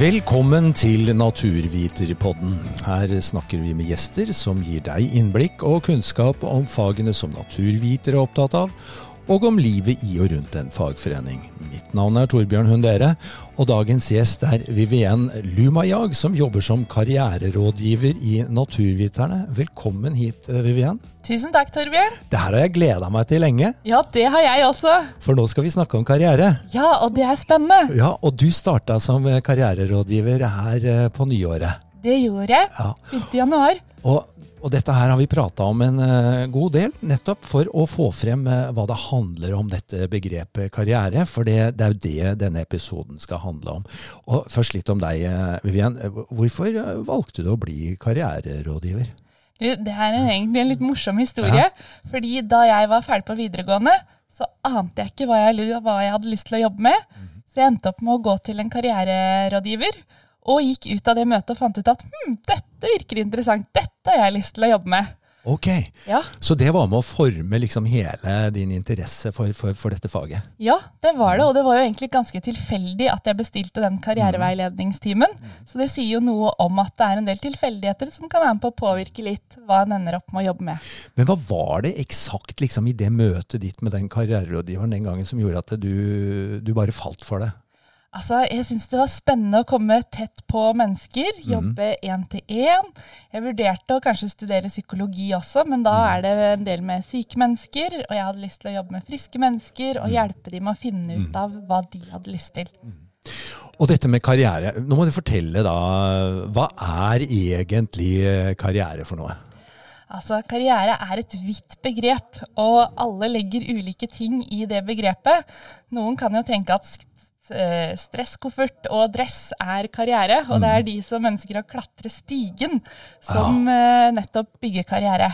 Velkommen til Naturviterpodden. Her snakker vi med gjester som gir deg innblikk og kunnskap om fagene som naturvitere er opptatt av, og om livet i og rundt en fagforening. Mitt navn er Torbjørn Hundere, og dagens gjest er Vivien Lumajag, som jobber som karriererådgiver i Naturviterne. Velkommen hit, Vivien. Tusen takk, Torbjørn. Det her har jeg gleda meg til lenge. Ja, det har jeg også. For nå skal vi snakke om karriere. Ja, og det er spennende. Ja, Og du starta som karriererådgiver her eh, på nyåret. Det gjorde jeg. Ja. Begynte i januar. Og, og dette her har vi prata om en uh, god del, nettopp for å få frem uh, hva det handler om dette begrepet karriere. For det, det, er jo det denne episoden skal handle om. Og først litt om deg, uh, Vivian. Hvorfor valgte du å bli karriererådgiver? Det er en, egentlig en litt morsom historie. Ja. Fordi da jeg var ferdig på videregående, så ante jeg ikke hva jeg, hva jeg hadde lyst til å jobbe med. Mm. Så jeg endte opp med å gå til en karriererådgiver. Og gikk ut av det møtet og fant ut at hm, dette virker interessant, dette har jeg lyst til å jobbe med. Ok, ja. Så det var med å forme liksom hele din interesse for, for, for, dette faget? Ja, det var det. Og det var jo egentlig ganske tilfeldig at jeg bestilte den karriereveiledningstimen. Mm. Så det sier jo noe om at det er en del tilfeldigheter som kan være med på å påvirke litt hva en ender opp med å jobbe med. Men hva var det eksakt liksom, i det møtet ditt med den karriererådgiveren den gangen som gjorde at du, du bare falt for det? Altså, Jeg syns det var spennende å komme tett på mennesker, mhm. jobbe én til én. Jeg vurderte å kanskje studere psykologi også, men da er det en del med syke mennesker. Og jeg hadde lyst til å jobbe med friske mennesker og mhm. hjelpe dem med å finne ut mhm. av hva de hadde lyst til. Og dette med karriere, nå må du fortelle da, hva er egentlig karriere for noe? Altså, Karriere er et vidt begrep, og alle legger ulike ting i det begrepet. Noen kan jo tenke at Eh, stresskoffert og dress er karriere, og det er mm. de som ønsker å klatre stigen, som ja. nettopp bygger karriere.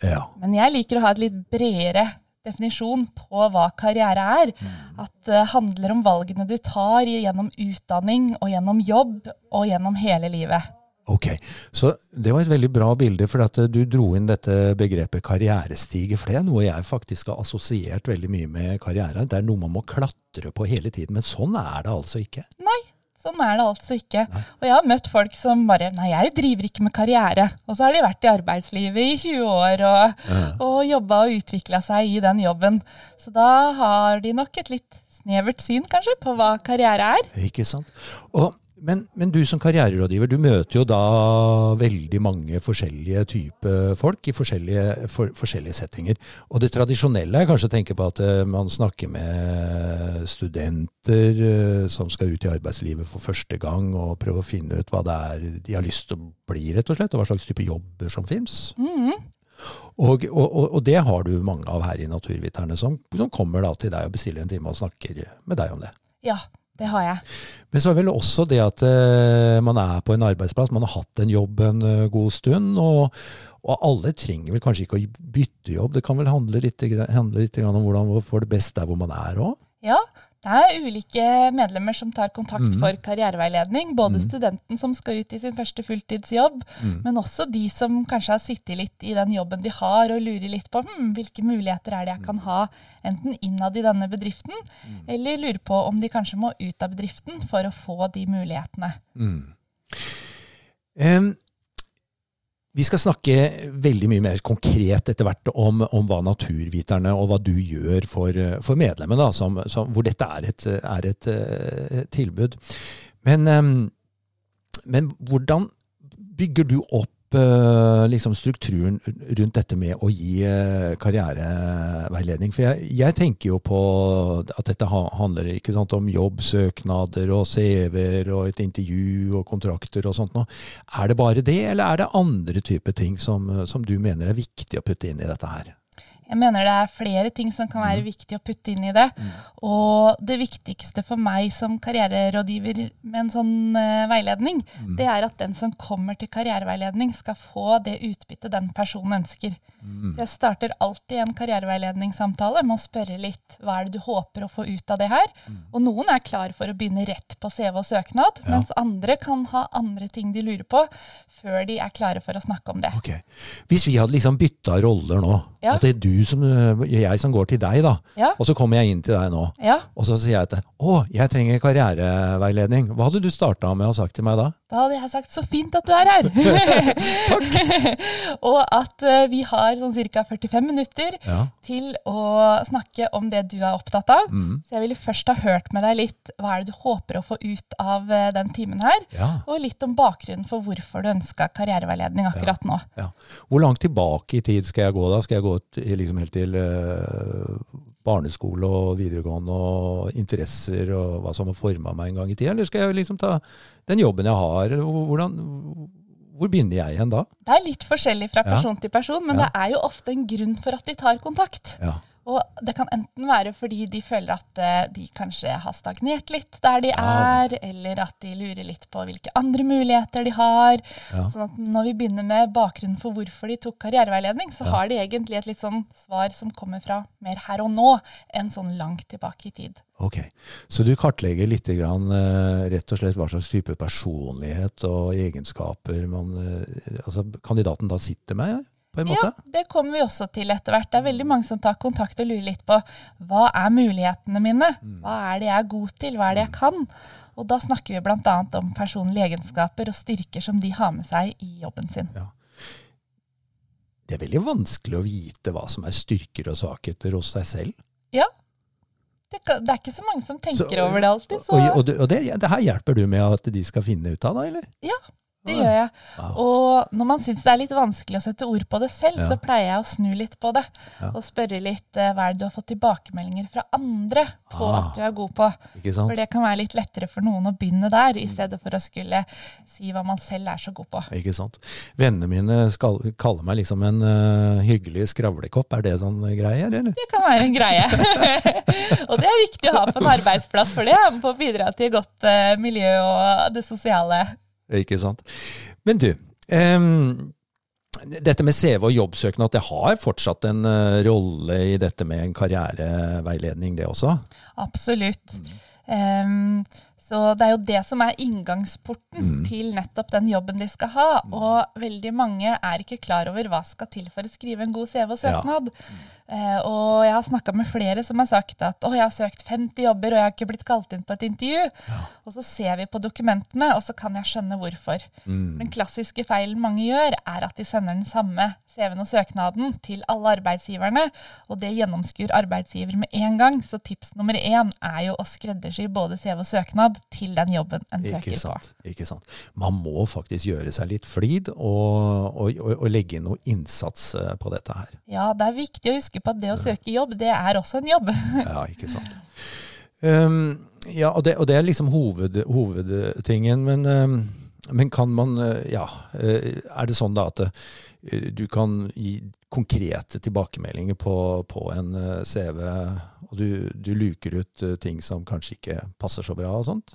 Ja. Men jeg liker å ha et litt bredere definisjon på hva karriere er. Mm. At det handler om valgene du tar gjennom utdanning og gjennom jobb og gjennom hele livet. Ok, Så det var et veldig bra bilde, for at du dro inn dette begrepet karrierestige. For det er noe jeg faktisk har assosiert veldig mye med karriere. Det er noe man må klatre på hele tiden. Men sånn er det altså ikke. Nei, sånn er det altså ikke. Nei. Og jeg har møtt folk som bare Nei, jeg driver ikke med karriere. Og så har de vært i arbeidslivet i 20 år og, ja. og jobba og utvikla seg i den jobben. Så da har de nok et litt snevert syn, kanskje, på hva karriere er. Ikke sant. Og men, men, du som karriererådgiver, du møter jo da veldig mange forskjellige typer folk i forskjellige, for, forskjellige, settinger. Og det tradisjonelle er kanskje å tenke på at uh, man snakker med studenter uh, som skal ut i arbeidslivet for første gang, og prøve å finne ut hva det er de har lyst til å bli, rett og slett, og hva slags type jobber som fins. Mm -hmm. og, og, og, det har du mange av her i Naturviterne, som, som kommer da til deg og bestiller en time og snakker med deg om det. Ja, det har jeg. Men så er vel også det at uh, man er på en arbeidsplass, man har hatt en jobb en uh, god stund. Og, og, alle trenger vel kanskje ikke å bytte jobb. Det kan vel handle litt, handle litt om hvordan man får det best der hvor man er òg? Ja, det er ulike medlemmer som tar kontakt mm. for karriereveiledning. Både mm. studenten som skal ut i sin første fulltidsjobb, mm. men også de som kanskje har sittet litt i den jobben de har, og lurer litt på hm, hvilke muligheter er det jeg kan ha enten innad i denne bedriften, mm. eller lurer på om de kanskje må ut av bedriften for å få de mulighetene. Um, vi skal snakke veldig mye mer konkret etter hvert om, om hva naturviterne og hva du gjør for, for medlemmene, hvor dette er et, er et, eh, tilbud. Men, um, men hvordan bygger du opp liksom strukturen rundt dette med å gi eh, karriereveiledning. For jeg, jeg, tenker jo på at dette handler sant, om jobbsøknader og CV-er og et intervju og kontrakter og sånt noe. Er det bare det, eller er det andre typer ting som, som du mener er viktig å putte inn i dette her? Jeg mener det er flere ting som kan være mm. viktig å putte inn i det. Mm. Og det viktigste for meg som karriererådgiver med en sånn uh, veiledning, mm. det er at den som kommer til karriereveiledning, skal få det utbyttet den personen ønsker. Så jeg starter alltid en karriereveiledningssamtale med å spørre litt hva er det du håper å få ut av det her. Og noen er klar for å begynne rett på CV og søknad, ja. mens andre kan ha andre ting de lurer på, før de er klare for å snakke om det. Okay. Hvis vi hadde liksom bytta roller nå, Ja. At det er du som, eh, jeg som går til deg, da. Ja. Og så kommer jeg inn til deg nå. Ja, Og så sier jeg til deg å, jeg trenger karriereveiledning. Hva hadde du starta med å sagt til meg da? da hadde jeg sagt så fint at du er her. og at eh, vi har sånn ca. 45 minutter Ja. til å snakke om det du er opptatt av. Mm. Så jeg ville først ha hørt med deg litt hva er det du håper å få ut av eh, den timen her. Og litt om bakgrunnen for hvorfor du ønska karriereveiledning akkurat nå. ja. Hvor langt tilbake i tid skal jeg gå da? Skal jeg gå til, liksom helt til eh, barneskole og videregående og interesser og hva som har forma meg en gang i tida? Eller skal jeg liksom ta den jobben jeg har? Hvordan, hvor begynner jeg igjen da? Det er litt forskjellig fra Ja. person til person, men Ja. det er jo ofte en grunn for at de tar kontakt. Ja. Og det kan enten være fordi de føler at eh, de kanskje har stagnert litt der de Ja. er, eller at de lurer litt på hvilke andre muligheter de har. Ja. Sånn at når vi begynner med bakgrunnen for hvorfor de tok karriereveiledning, så Ja. har de egentlig et litt sånn svar som kommer fra mer her og nå, enn sånn langt tilbake i tid. Ok, Så du kartlegger litt grann, eh, rett og slett hva slags type personlighet og egenskaper man, eh, altså kandidaten da sitter med, på en måte? Ja, det kommer vi også til etter hvert. Det er veldig mange som tar kontakt og lurer litt på hva er mulighetene mine? Mm. Hva er det jeg er god til? Hva er det jeg kan? Og da snakker vi bl.a. om personlige egenskaper og styrker som de har med seg i jobben sin. Det er veldig vanskelig å vite hva som er styrker og svakheter hos seg selv. Ja, det er ikke så mange som tenker Så- over det alltid, så Og, og, det, og det, det her hjelper du med at de skal finne ut av det, eller? Det gjør jeg. Og når man syns det er litt vanskelig å sette ord på det selv, Ja. så pleier jeg å snu litt på det. Ja. Og spørre litt eh, hva er det du har fått tilbakemeldinger fra andre på Ah. at du er god på. Ikke sant? For det kan være litt lettere for noen å begynne der, i stedet for å skulle si hva man selv er så god på. Ikke sant? Vennene mine skal, kaller meg liksom en uh, hyggelig skravlekopp. Er det sånn greie, eller? Det kan være en greie. og det er viktig å ha på en arbeidsplass, for det er med på å bidra til godt uh, miljø og det sosiale. Ikke sant. Men du, Um, dette med CV og jobbsøknad, det har fortsatt en uh, rolle i dette med en karriereveiledning, det også? Absolutt. Um, så det er jo det som er inngangsporten Mm. til nettopp den jobben de skal ha. Og veldig mange er ikke klar over hva skal til for å skrive en god CV og søknad. Eh, og jeg har snakka med flere som har sagt at å, jeg har søkt 50 jobber og jeg har ikke blitt kalt inn på et intervju. Og så ser vi på dokumentene, og så kan jeg skjønne hvorfor. Mm. Den klassiske feilen mange gjør, er at de sender den samme CV-en og søknaden til alle arbeidsgiverne, og det gjennomskuer arbeidsgiver med en gang. Så tips nummer én er jo å skreddersy både CV og søknad til den jobben en Ikke søker på. Ikke sant. Man må faktisk gjøre seg litt flid og, og, og, og legge inn noe innsats eh, på dette her. Ja, det er viktig å huske på at det å søke jobb, det er også en jobb. Ja, ikke sant. Um, ja, og det, og det er liksom hoved, hovedtingen, men, um, men kan man uh, Ja, uh, er det sånn da at uh, du kan gi konkrete tilbakemeldinger på, på en CV, og du, du luker ut ting som kanskje ikke passer så bra og sånt?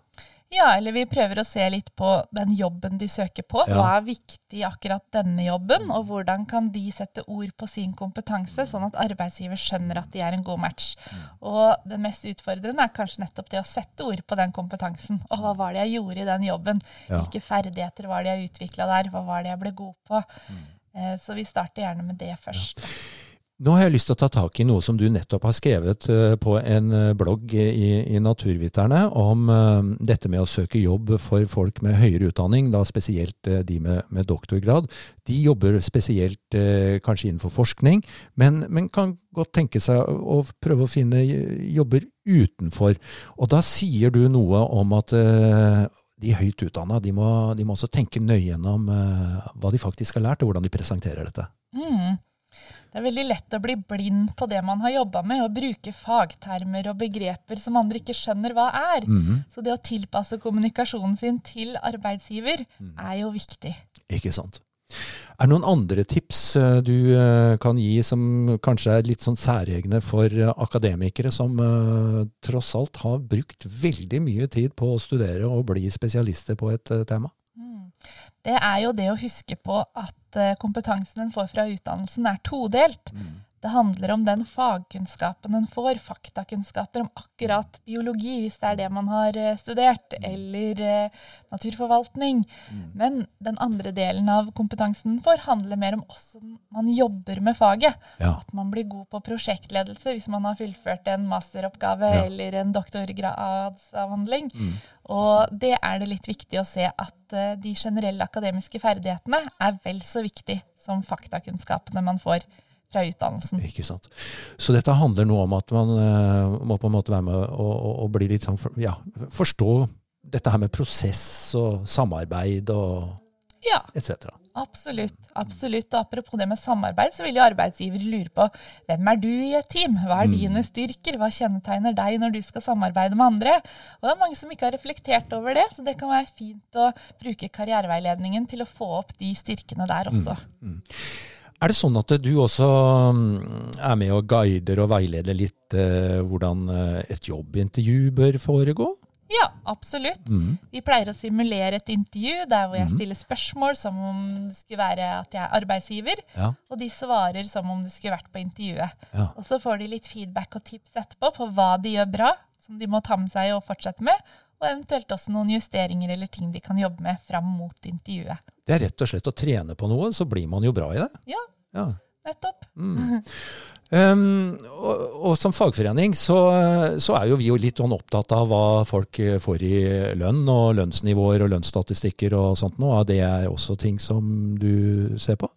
Ja, eller vi prøver å se litt på den jobben de søker på. Ja. Hva er viktig i akkurat denne jobben, og hvordan kan de sette ord på sin kompetanse, sånn at arbeidsgiver skjønner at de er en god match. Og det mest utfordrende er kanskje nettopp det å sette ord på den kompetansen. Og hva var det jeg gjorde i den jobben? Ja. Hvilke ferdigheter var det jeg utvikla der? Hva var det jeg ble god på? Eh, Så vi starter gjerne med det først. da. Nå har jeg lyst til å ta tak i noe som du nettopp har skrevet eh, på en eh, blogg i, i Naturviterne, om eh, dette med å søke jobb for folk med høyere utdanning, da spesielt de med, med doktorgrad. De jobber spesielt kanskje innenfor forskning, men, men kan godt tenke seg å prøve å finne jobber utenfor. Og da sier du noe om at de høyt utdanna de de må også tenke nøye gjennom hva de faktisk har lært, og hvordan de presenterer dette. Mm. Det er veldig lett å bli blind på det man har jobba med, og bruke fagtermer og begreper som andre ikke skjønner hva er. Mhm. Så det å tilpasse kommunikasjonen sin til arbeidsgiver er jo viktig. Ikke sant. Er det noen andre tips eh, du eh, kan gi som kanskje er litt sånn særegne for eh, akademikere som tross alt har brukt veldig mye tid på å studere og bli spesialister på et tema? Mm. Det er jo det å huske på at eh, kompetansen en får fra utdannelsen er todelt. Det handler om den fagkunnskapen en får, faktakunnskaper om akkurat biologi, hvis det er det man har eh, studert, eller eh, naturforvaltning. Men den andre delen av kompetansen en får, handler mer om hvordan man jobber med faget. Ja. At man blir god på prosjektledelse hvis man har fullført en masteroppgave Ja. eller en doktorgradsavhandling. Og det er det litt viktig å se at eh, de generelle akademiske ferdighetene er vel så viktig som faktakunnskapene man får fra utdannelsen. Ikke sant. Så dette handler nå om at man uh, må på en måte være med og, og, og bli litt sånn, for, ja, forstå dette her med prosess og samarbeid og Ja, etc. absolutt. absolutt. Og apropos det med samarbeid, så vil jo arbeidsgiver lure på hvem er du i et team? Hva er dine styrker? Hva kjennetegner deg når du skal samarbeide med andre? Og det er mange som ikke har reflektert over det, så det kan være fint å bruke karriereveiledningen til å få opp de styrkene der også. Er det sånn at du også mm, er med og guider og veileder litt eh, hvordan eh, et jobbintervju bør foregå? Ja, absolutt. Vi pleier å simulere et intervju der hvor jeg stiller spørsmål som om det skulle være at jeg er arbeidsgiver, Ja. og de svarer som om det skulle vært på intervjuet. Ja. Og så får de litt feedback og tips etterpå på hva de gjør bra, som de må ta med seg og fortsette med, og eventuelt også noen justeringer eller ting de kan jobbe med fram mot intervjuet. Det er rett og slett å trene på noe, så blir man jo bra i det. Ja, Ja. nettopp. Um, og, og som fagforening så, så er jo vi jo litt sånn opptatt av hva folk eh, får i lønn, og lønnsnivåer og lønnsstatistikker og sånt noe. Det er også ting som du ser på?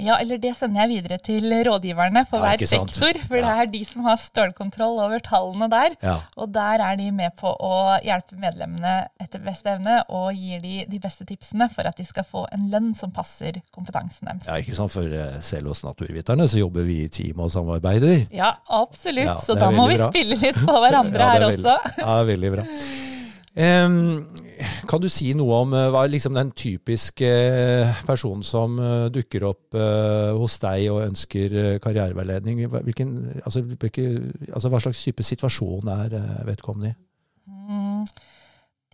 Ja, eller det sender jeg videre til rådgiverne for Ja, hver sektor, for det er de som har stålkontroll over tallene der. Ja. Og der er de med på å hjelpe medlemmene etter beste evne og gir de de beste tipsene for at de skal få en lønn som passer kompetansen deres. Ja, ikke sant? For eh, selv hos Naturviterne så jobber vi i team og samarbeider. Ja, absolutt. Ja, så da må vi bra. spille litt på hverandre Ja, her er også. Ja, det er veldig bra. Kan du si noe om eh, hva er liksom den typiske eh, personen som eh, dukker opp hos deg og ønsker karriereveiledning? Hvilken, altså, hvilke, altså, hva slags type situasjon er vedkommende i?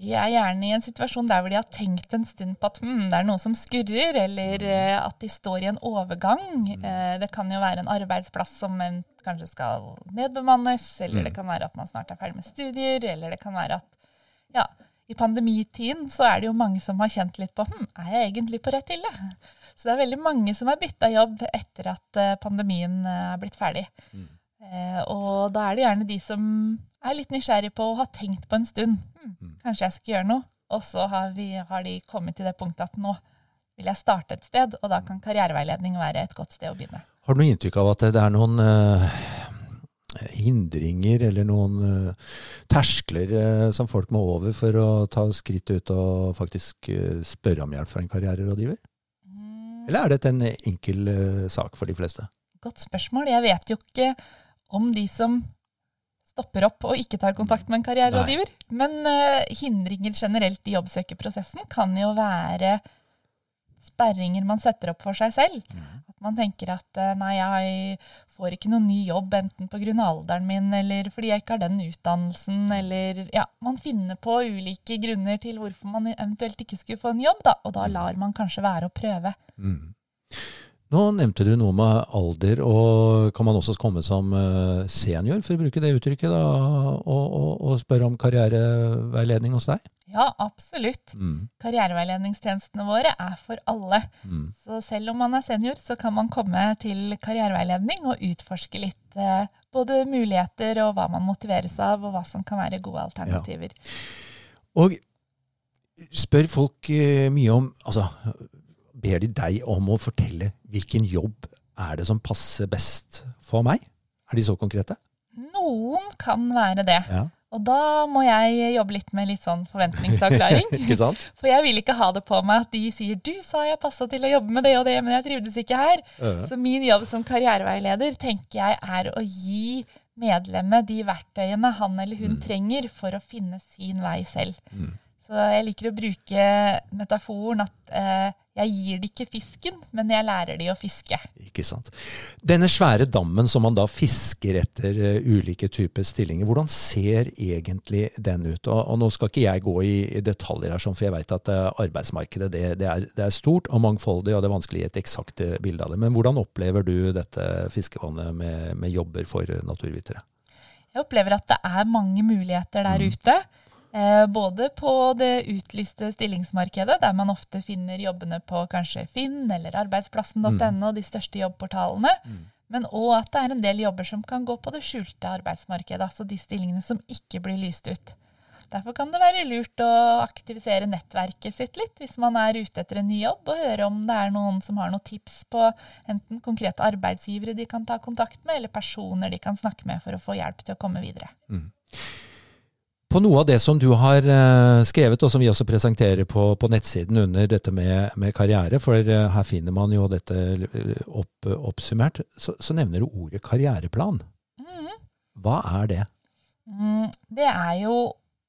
De er gjerne i en situasjon der hvor de har tenkt en stund på at hmm, det er noe som skurrer, eller eh, at de står i en overgang. Mm. det kan jo være en arbeidsplass som kanskje skal nedbemannes, eller det kan være at man snart er ferdig med studier, eller det kan være at ja, i pandemitiden så er det jo mange som har kjent litt på hm, er jeg egentlig på rett hylle? Så det er veldig mange som har bytta jobb etter at eh, pandemien eh, er blitt ferdig. Eh, og da er det gjerne de som er litt nysgjerrig på og har tenkt på en stund. Hm, kanskje jeg skal gjøre noe. Og så har, vi, har de kommet til det punktet at nå vil jeg starte et sted, og da kan karriereveiledning være et godt sted å begynne. Har du noe inntrykk av at det er noen eh, hindringer eller noen eh, terskler eh, som folk må over for å ta skrittet ut og faktisk eh, spørre om hjelp fra en karriererådgiver? Eller er dette en enkel eh, sak for de fleste? Godt spørsmål. Jeg vet jo ikke om de som stopper opp og ikke tar kontakt med en karriererådgiver. Men uh, hindringer generelt i jobbsøkerprosessen kan jo være sperringer man setter opp for seg selv. At man tenker at eh, nei, jeg får ikke noen ny jobb enten pga. alderen min eller fordi jeg ikke har den utdannelsen, eller ja, man finner på ulike grunner til hvorfor man eventuelt ikke skulle få en jobb, da, og da lar man kanskje være å prøve. Nå nevnte du noe med alder, og kan man også komme som eh, senior, for å bruke det uttrykket, da, og, og, og spørre om karriereveiledning hos deg? Ja, absolutt. Karriereveiledningstjenestene våre er for alle. Så selv om man er senior, så kan man komme til karriereveiledning og utforske litt eh, både muligheter og hva man motiveres av, og hva som kan være gode alternativer. Og spør folk eh, mye om Altså, ber de deg om å fortelle hvilken jobb er det som passer best for meg? Er de så konkrete? Noen kan være det. Ja. Og da må jeg jobbe litt med litt sånn forventningsavklaring. Ikke sant? For jeg vil ikke ha det på meg at de sier 'du sa jeg passa til å jobbe med det og det, men jeg trivdes ikke her'. Ja. Så min jobb som karriereveileder tenker jeg er å gi medlemmet de verktøyene han eller hun trenger for å finne sin vei selv. Så jeg liker å bruke metaforen at eh, Jeg gir de ikke fisken, men jeg lærer de å fiske. Ikke sant. Denne svære dammen som man da fisker etter uh, ulike typer stillinger, hvordan ser egentlig den ut? Og, og nå skal ikke jeg gå i, i detaljer her, sånn, for jeg vet at uh, arbeidsmarkedet det, det, er, det, er, stort og mangfoldig, og det er vanskelig å gi et eksakt bilde av det. Men hvordan opplever du dette fiskevannet med, med jobber for naturvitere? Jeg opplever at det er mange muligheter der mm. ute. Eh, både på det utlyste stillingsmarkedet, der man ofte finner jobbene på kanskje Finn eller arbeidsplassen.no, mm. de største jobbportalene. Mm. Men òg at det er en del jobber som kan gå på det skjulte arbeidsmarkedet. Altså de stillingene som ikke blir lyst ut. Derfor kan det være lurt å aktivisere nettverket sitt litt hvis man er ute etter en ny jobb, og høre om det er noen som har noen tips på enten konkrete arbeidsgivere de kan ta kontakt med, eller personer de kan snakke med for å få hjelp til å komme videre. Mm. På noe av det som du har uh, skrevet, og som vi også presenterer på, på nettsiden under dette med, med karriere, for uh, her finner man jo dette eh, opp, oppsummert, så, så, nevner du ordet karriereplan. Mm. Hva er det? Mm, det er jo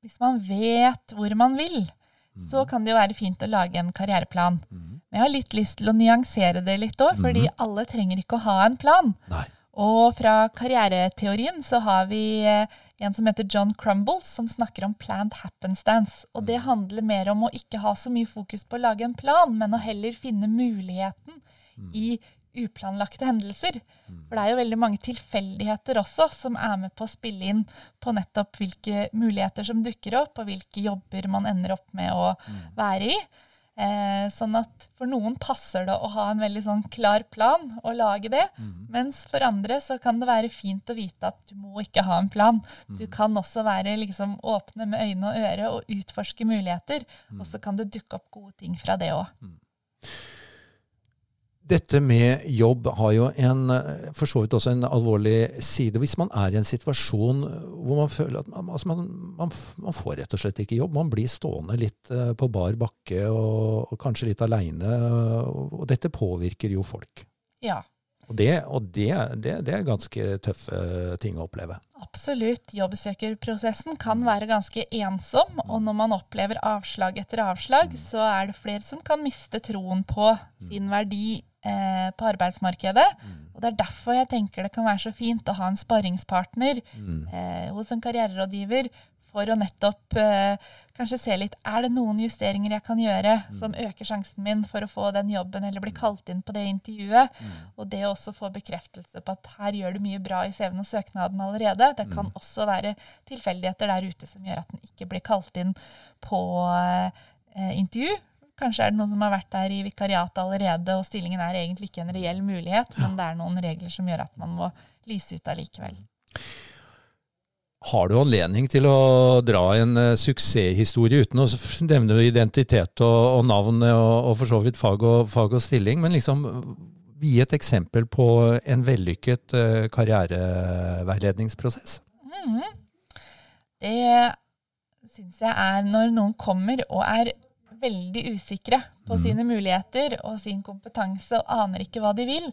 Hvis man vet hvor man vil, mm. så kan det jo være fint å lage en karriereplan. Mm. Men jeg har litt lyst til å nyansere det litt òg, fordi mm. alle trenger ikke å ha en plan. Nei. Og fra karriereteorien så har vi en som heter John Crumbles, som snakker om planned happenstance. Og det mm. handler mer om å ikke ha så mye fokus på å lage en plan, men å heller finne muligheten mm. i uplanlagte hendelser. Mm. For det er jo veldig mange tilfeldigheter også som er med på å spille inn på nettopp hvilke muligheter som dukker opp, og hvilke jobber man ender opp med å være i. Eh, sånn at for noen passer det å ha en veldig sånn klar plan og lage det. Mm. Mens for andre så kan det være fint å vite at du må ikke ha en plan. Mm. Du kan også være liksom åpne med øyne og øre og utforske muligheter. Mm. Og så kan det dukke opp gode ting fra det òg. Dette med jobb har jo en, for så vidt også en alvorlig side. Hvis man er i en situasjon hvor man føler at man, altså man, man, man får rett og slett ikke jobb. Man blir stående litt eh, på bar bakke og, og kanskje litt aleine. Og dette påvirker jo folk. Ja. Og, det, og det, det, det, er ganske tøffe ting å oppleve. Absolutt. Jobbsøkerprosessen kan være ganske ensom. Og når man opplever avslag etter avslag, så er det flere som kan miste troen på sin verdi eh, på arbeidsmarkedet. Mm. Og Det er derfor jeg tenker det kan være så fint å ha en sparringspartner mm. eh, hos en karriererådgiver for å nettopp eh, kanskje se litt er det noen justeringer jeg kan gjøre mm. som øker sjansen min for å få den jobben eller bli kalt inn på det intervjuet. Mm. Og det å også få bekreftelse på at her gjør du mye bra i CV-en og søknaden allerede. Det kan mm. også være tilfeldigheter der ute som gjør at den ikke blir kalt inn på eh, intervju. Kanskje er det noen som har vært der i vikariatet allerede, og stillingen er egentlig ikke en reell mulighet, men det er noen regler som gjør at man må lyse ut allikevel. Har du anledning til å dra en uh, suksesshistorie uten å nevne identitet og, og navn og, og, for så vidt fag og, fag og, stilling, men liksom gi et eksempel på en vellykket karriereveiledningsprosess? Mm. Det syns jeg er når noen kommer og er veldig usikre på mm. sine muligheter og sin kompetanse og aner ikke hva de vil.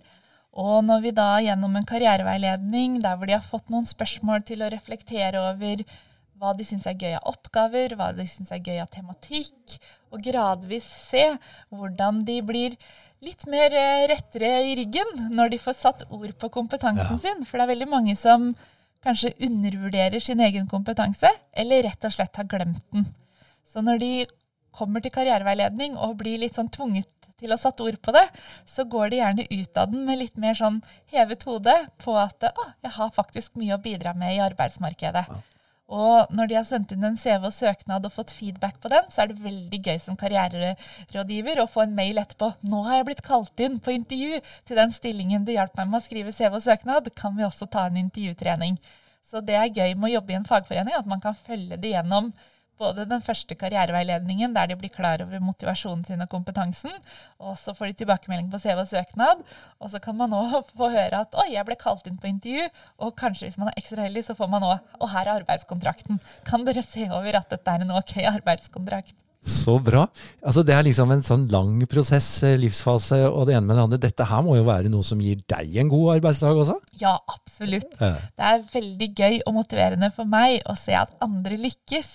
Og når vi da gjennom en karriereveiledning der hvor de har fått noen spørsmål til å reflektere over hva de syns er gøy av oppgaver, hva de syns er gøy av tematikk, og gradvis se hvordan de blir litt mer eh, rettere i ryggen når de får satt ord på kompetansen ja. sin. For det er veldig mange som kanskje undervurderer sin egen kompetanse, eller rett og slett har glemt den. Så når de kommer til karriereveiledning og blir litt sånn tvunget til å satt ord på det, så går de gjerne ut av den med litt mer sånn hevet hode på at å, jeg har faktisk mye å bidra med i arbeidsmarkedet. Ja. Og når de har sendt inn en CV og søknad og fått feedback på den, så er det veldig gøy som karriererådgiver å få en mail etterpå. 'Nå har jeg blitt kalt inn på intervju til den stillingen du hjalp meg med å skrive CV og søknad. Kan vi også ta en intervjutrening?' Så det er gøy med å jobbe i en fagforening, at man kan følge det gjennom både den første karriereveiledningen, der de blir klar over motivasjonen sin og kompetansen, og så får de tilbakemelding på CV og søknad. Og så kan man nå få høre at 'oi, jeg ble kalt inn på intervju', og kanskje hvis man er ekstra heldig, så får man òg 'og her er arbeidskontrakten'. Kan dere se over at dette er en ok arbeidskontrakt? Så bra. Altså Det er liksom en sånn lang prosess, eh, livsfase og det ene med det andre. Dette her må jo være noe som gir deg en god arbeidsdag også? Ja, absolutt. Ja. Det er veldig gøy og motiverende for meg å se at andre lykkes.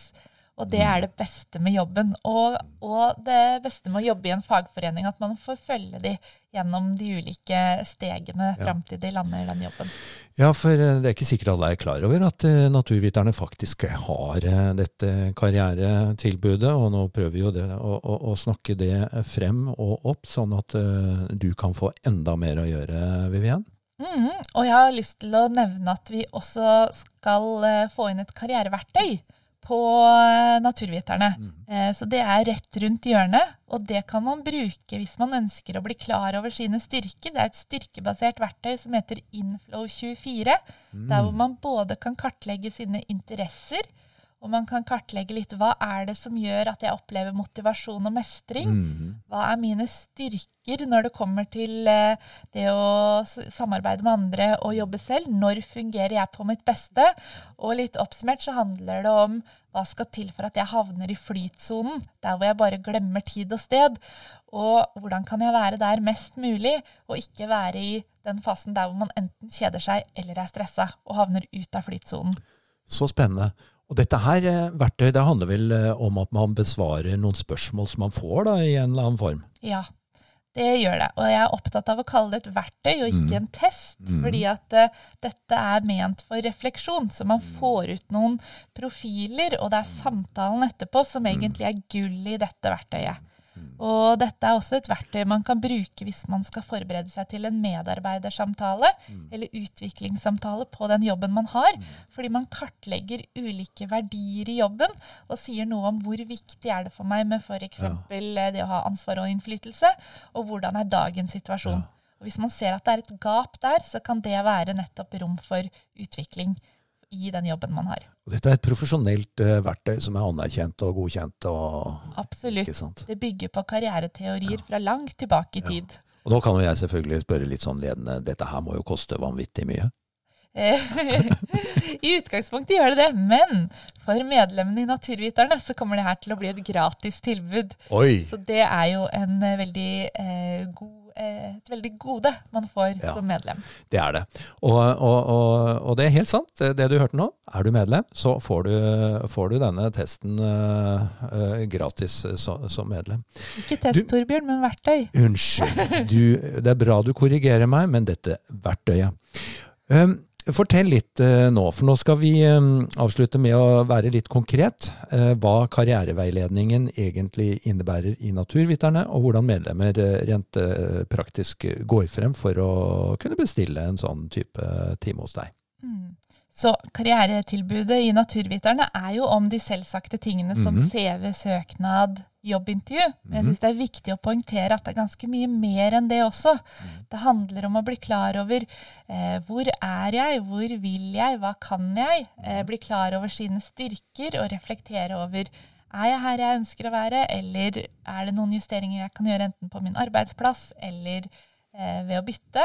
Og det er det beste med jobben. Og, og, det beste med å jobbe i en fagforening, at man får følge de gjennom de ulike stegene fram til de lander den jobben. Ja, for eh, det er ikke sikkert alle er klar over at uh, naturviterne faktisk har uh, dette karrieretilbudet. Og nå prøver vi jo det, å, å, å, snakke det frem og opp, sånn at uh, du kan få enda mer å gjøre, Vivian. Mm, og jeg har lyst til å nevne at vi også skal få inn et karriereverktøy på eh, Naturviterne. Mm. Eh, så det er rett rundt hjørnet, og det kan man bruke hvis man ønsker å bli klar over sine styrker. Det er et styrkebasert verktøy som heter Inflow24, mm. der hvor man både kan kartlegge sine interesser, og man kan kartlegge litt hva er det som gjør at jeg opplever motivasjon og mestring. Mm. Hva er mine styrker når det kommer til eh, det å samarbeide med andre og jobbe selv? Når fungerer jeg på mitt beste? Og litt oppsummert så handler det om hva skal til for at jeg havner i flytsonen, der hvor jeg bare glemmer tid og sted? Og hvordan kan jeg være der mest mulig, og ikke være i den fasen der hvor man enten kjeder seg eller er stressa og havner ut av flytsonen? Så spennende. Og dette her eh, verktøyet det handler vel eh, om at man besvarer noen spørsmål som man får da, i en eller annen form? Ja, det gjør det. Og jeg er opptatt av å kalle det et verktøy og ikke mm. en test. Mm. Fordi at uh, dette er ment for refleksjon. Så man får ut noen profiler, og det er samtalen etterpå som mm. egentlig er gull i dette verktøyet. Og dette er også et verktøy man kan bruke hvis man skal forberede seg til en medarbeidersamtale mm. eller utviklingssamtale på den jobben man har. Mm. Fordi man kartlegger ulike verdier i jobben og sier noe om hvor viktig er det for meg med f.eks. Ja. Eh, det å ha ansvar og innflytelse, og hvordan er dagens situasjon. Ja. Og Hvis man ser at det er et gap der, så kan det være nettopp rom for utvikling i den jobben man har. Og dette er et profesjonelt uh, verktøy som er anerkjent og godkjent. Og, Absolutt. Det bygger på karriereteorier ja. fra langt tilbake i tid. Og nå kan jo jeg selvfølgelig spørre litt sånn ledende, dette her må jo koste vanvittig mye? I utgangspunktet gjør det det, men for medlemmene i Naturviterne så kommer det her til å bli et gratis tilbud. Oi. Så det er jo en uh, veldig eh, god Eh, et veldig gode man får ja, som medlem. Det er det. Og, og, og, og, det er helt sant, det du hørte nå. Er du medlem, så får du, får du denne testen uh, gratis gratis som medlem. Ikke test, du, Torbjørn, men verktøy. Unnskyld. Du, det er bra du korrigerer meg, men dette verktøyet. Um, Fortell litt uh, nå, for nå skal vi um, avslutte med å være litt konkret. Uh, hva karriereveiledningen egentlig innebærer i Naturviterne, og hvordan medlemmer rent praktisk går frem for å kunne bestille en sånn type time hos deg. Mm. Så karrieretilbudet i Naturviterne er jo om de selvsagte tingene som mm -hmm. CV, søknad, jobbintervju. Men jeg mhm. syns det er viktig å poengtere at det er ganske mye mer enn det også. Mhm. Det handler om å bli klar over eh, hvor er jeg, hvor vil jeg, hva kan jeg? Eh, mhm. bli klar over sine styrker og reflektere over er jeg her jeg ønsker å være, eller er det noen justeringer jeg kan gjøre enten på min arbeidsplass eller ved å bytte?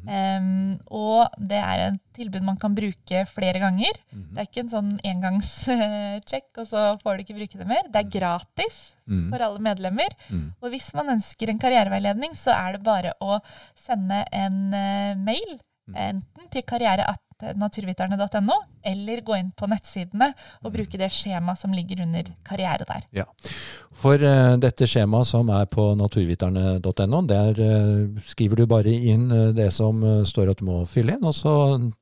Um, og det er et tilbud man kan bruke flere ganger. Mm -hmm. Det er ikke en sånn engangssjekk, og så får du ikke bruke det mer. Det er gratis mm. for alle medlemmer. Mm. Og hvis man ønsker en karriereveiledning, så er det bare å sende en uh, mail, mm. enten til karriere naturviterne.no, eller gå inn på nettsidene og bruke det skjemaet som ligger under karriere der. Ja, For uh, dette skjemaet som er på naturviterne.no, der uh, skriver du bare inn uh, det som står at du må fylle inn, og så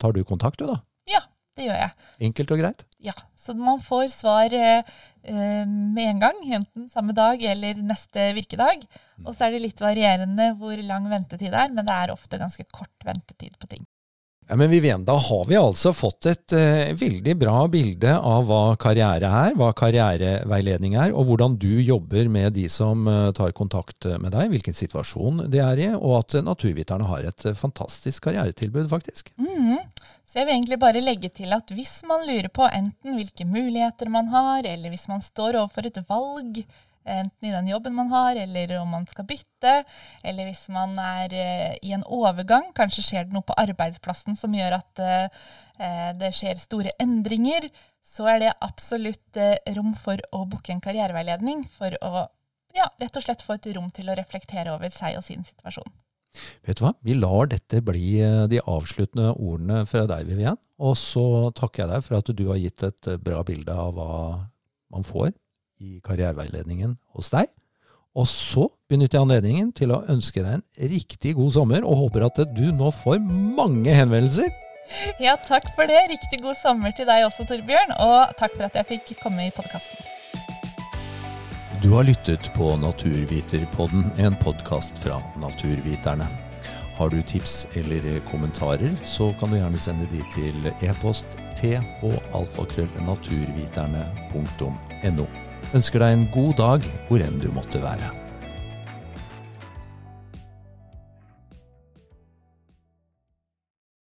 tar du kontakt, du da? Ja, det gjør jeg. Enkelt og greit? Ja, så man får svar med en gang, enten samme dag eller neste virkedag. Og så er det litt varierende hvor lang ventetid det er, men det er ofte ganske kort ventetid på ting. Ja, men Vivien, da har vi altså fått et uh, veldig bra bilde av hva karriere er, hva karriereveiledning er, og hvordan du jobber med de som uh, tar kontakt med deg, hvilken situasjon de er i, og at naturviterne har et uh, fantastisk karrieretilbud, faktisk. Mm. Så jeg vil egentlig bare legge til at hvis man lurer på enten hvilke muligheter man har, eller hvis man står overfor et valg, enten i den jobben man har, eller om man skal bytte, eller hvis man er uh, i en overgang. Kanskje skjer det noe på arbeidsplassen som gjør at uh, det skjer store endringer. Så er det absolutt rom for å booke en karriereveiledning for å ja, rett og slett få et rom til å reflektere over seg og sin situasjon. Vet du hva, vi lar dette bli de avsluttende ordene fra deg, Vivian. Og så takker jeg deg for at du har gitt et bra bilde av hva man får i karriereveiledningen hos deg. Og så benytter jeg anledningen til å ønske deg en riktig god sommer, og håper at du nå får mange henvendelser. Ja, takk for det. Riktig god sommer til deg også, Torbjørn. Og takk for at jeg fikk komme i podkasten. Du har lyttet på Naturviterpodden, en podkast fra Naturviterne. Har du tips eller kommentarer, så kan du gjerne sende de til e-post thalfakrøllnaturviterne.no. Ønsker deg en god dag hvor enn du måtte være.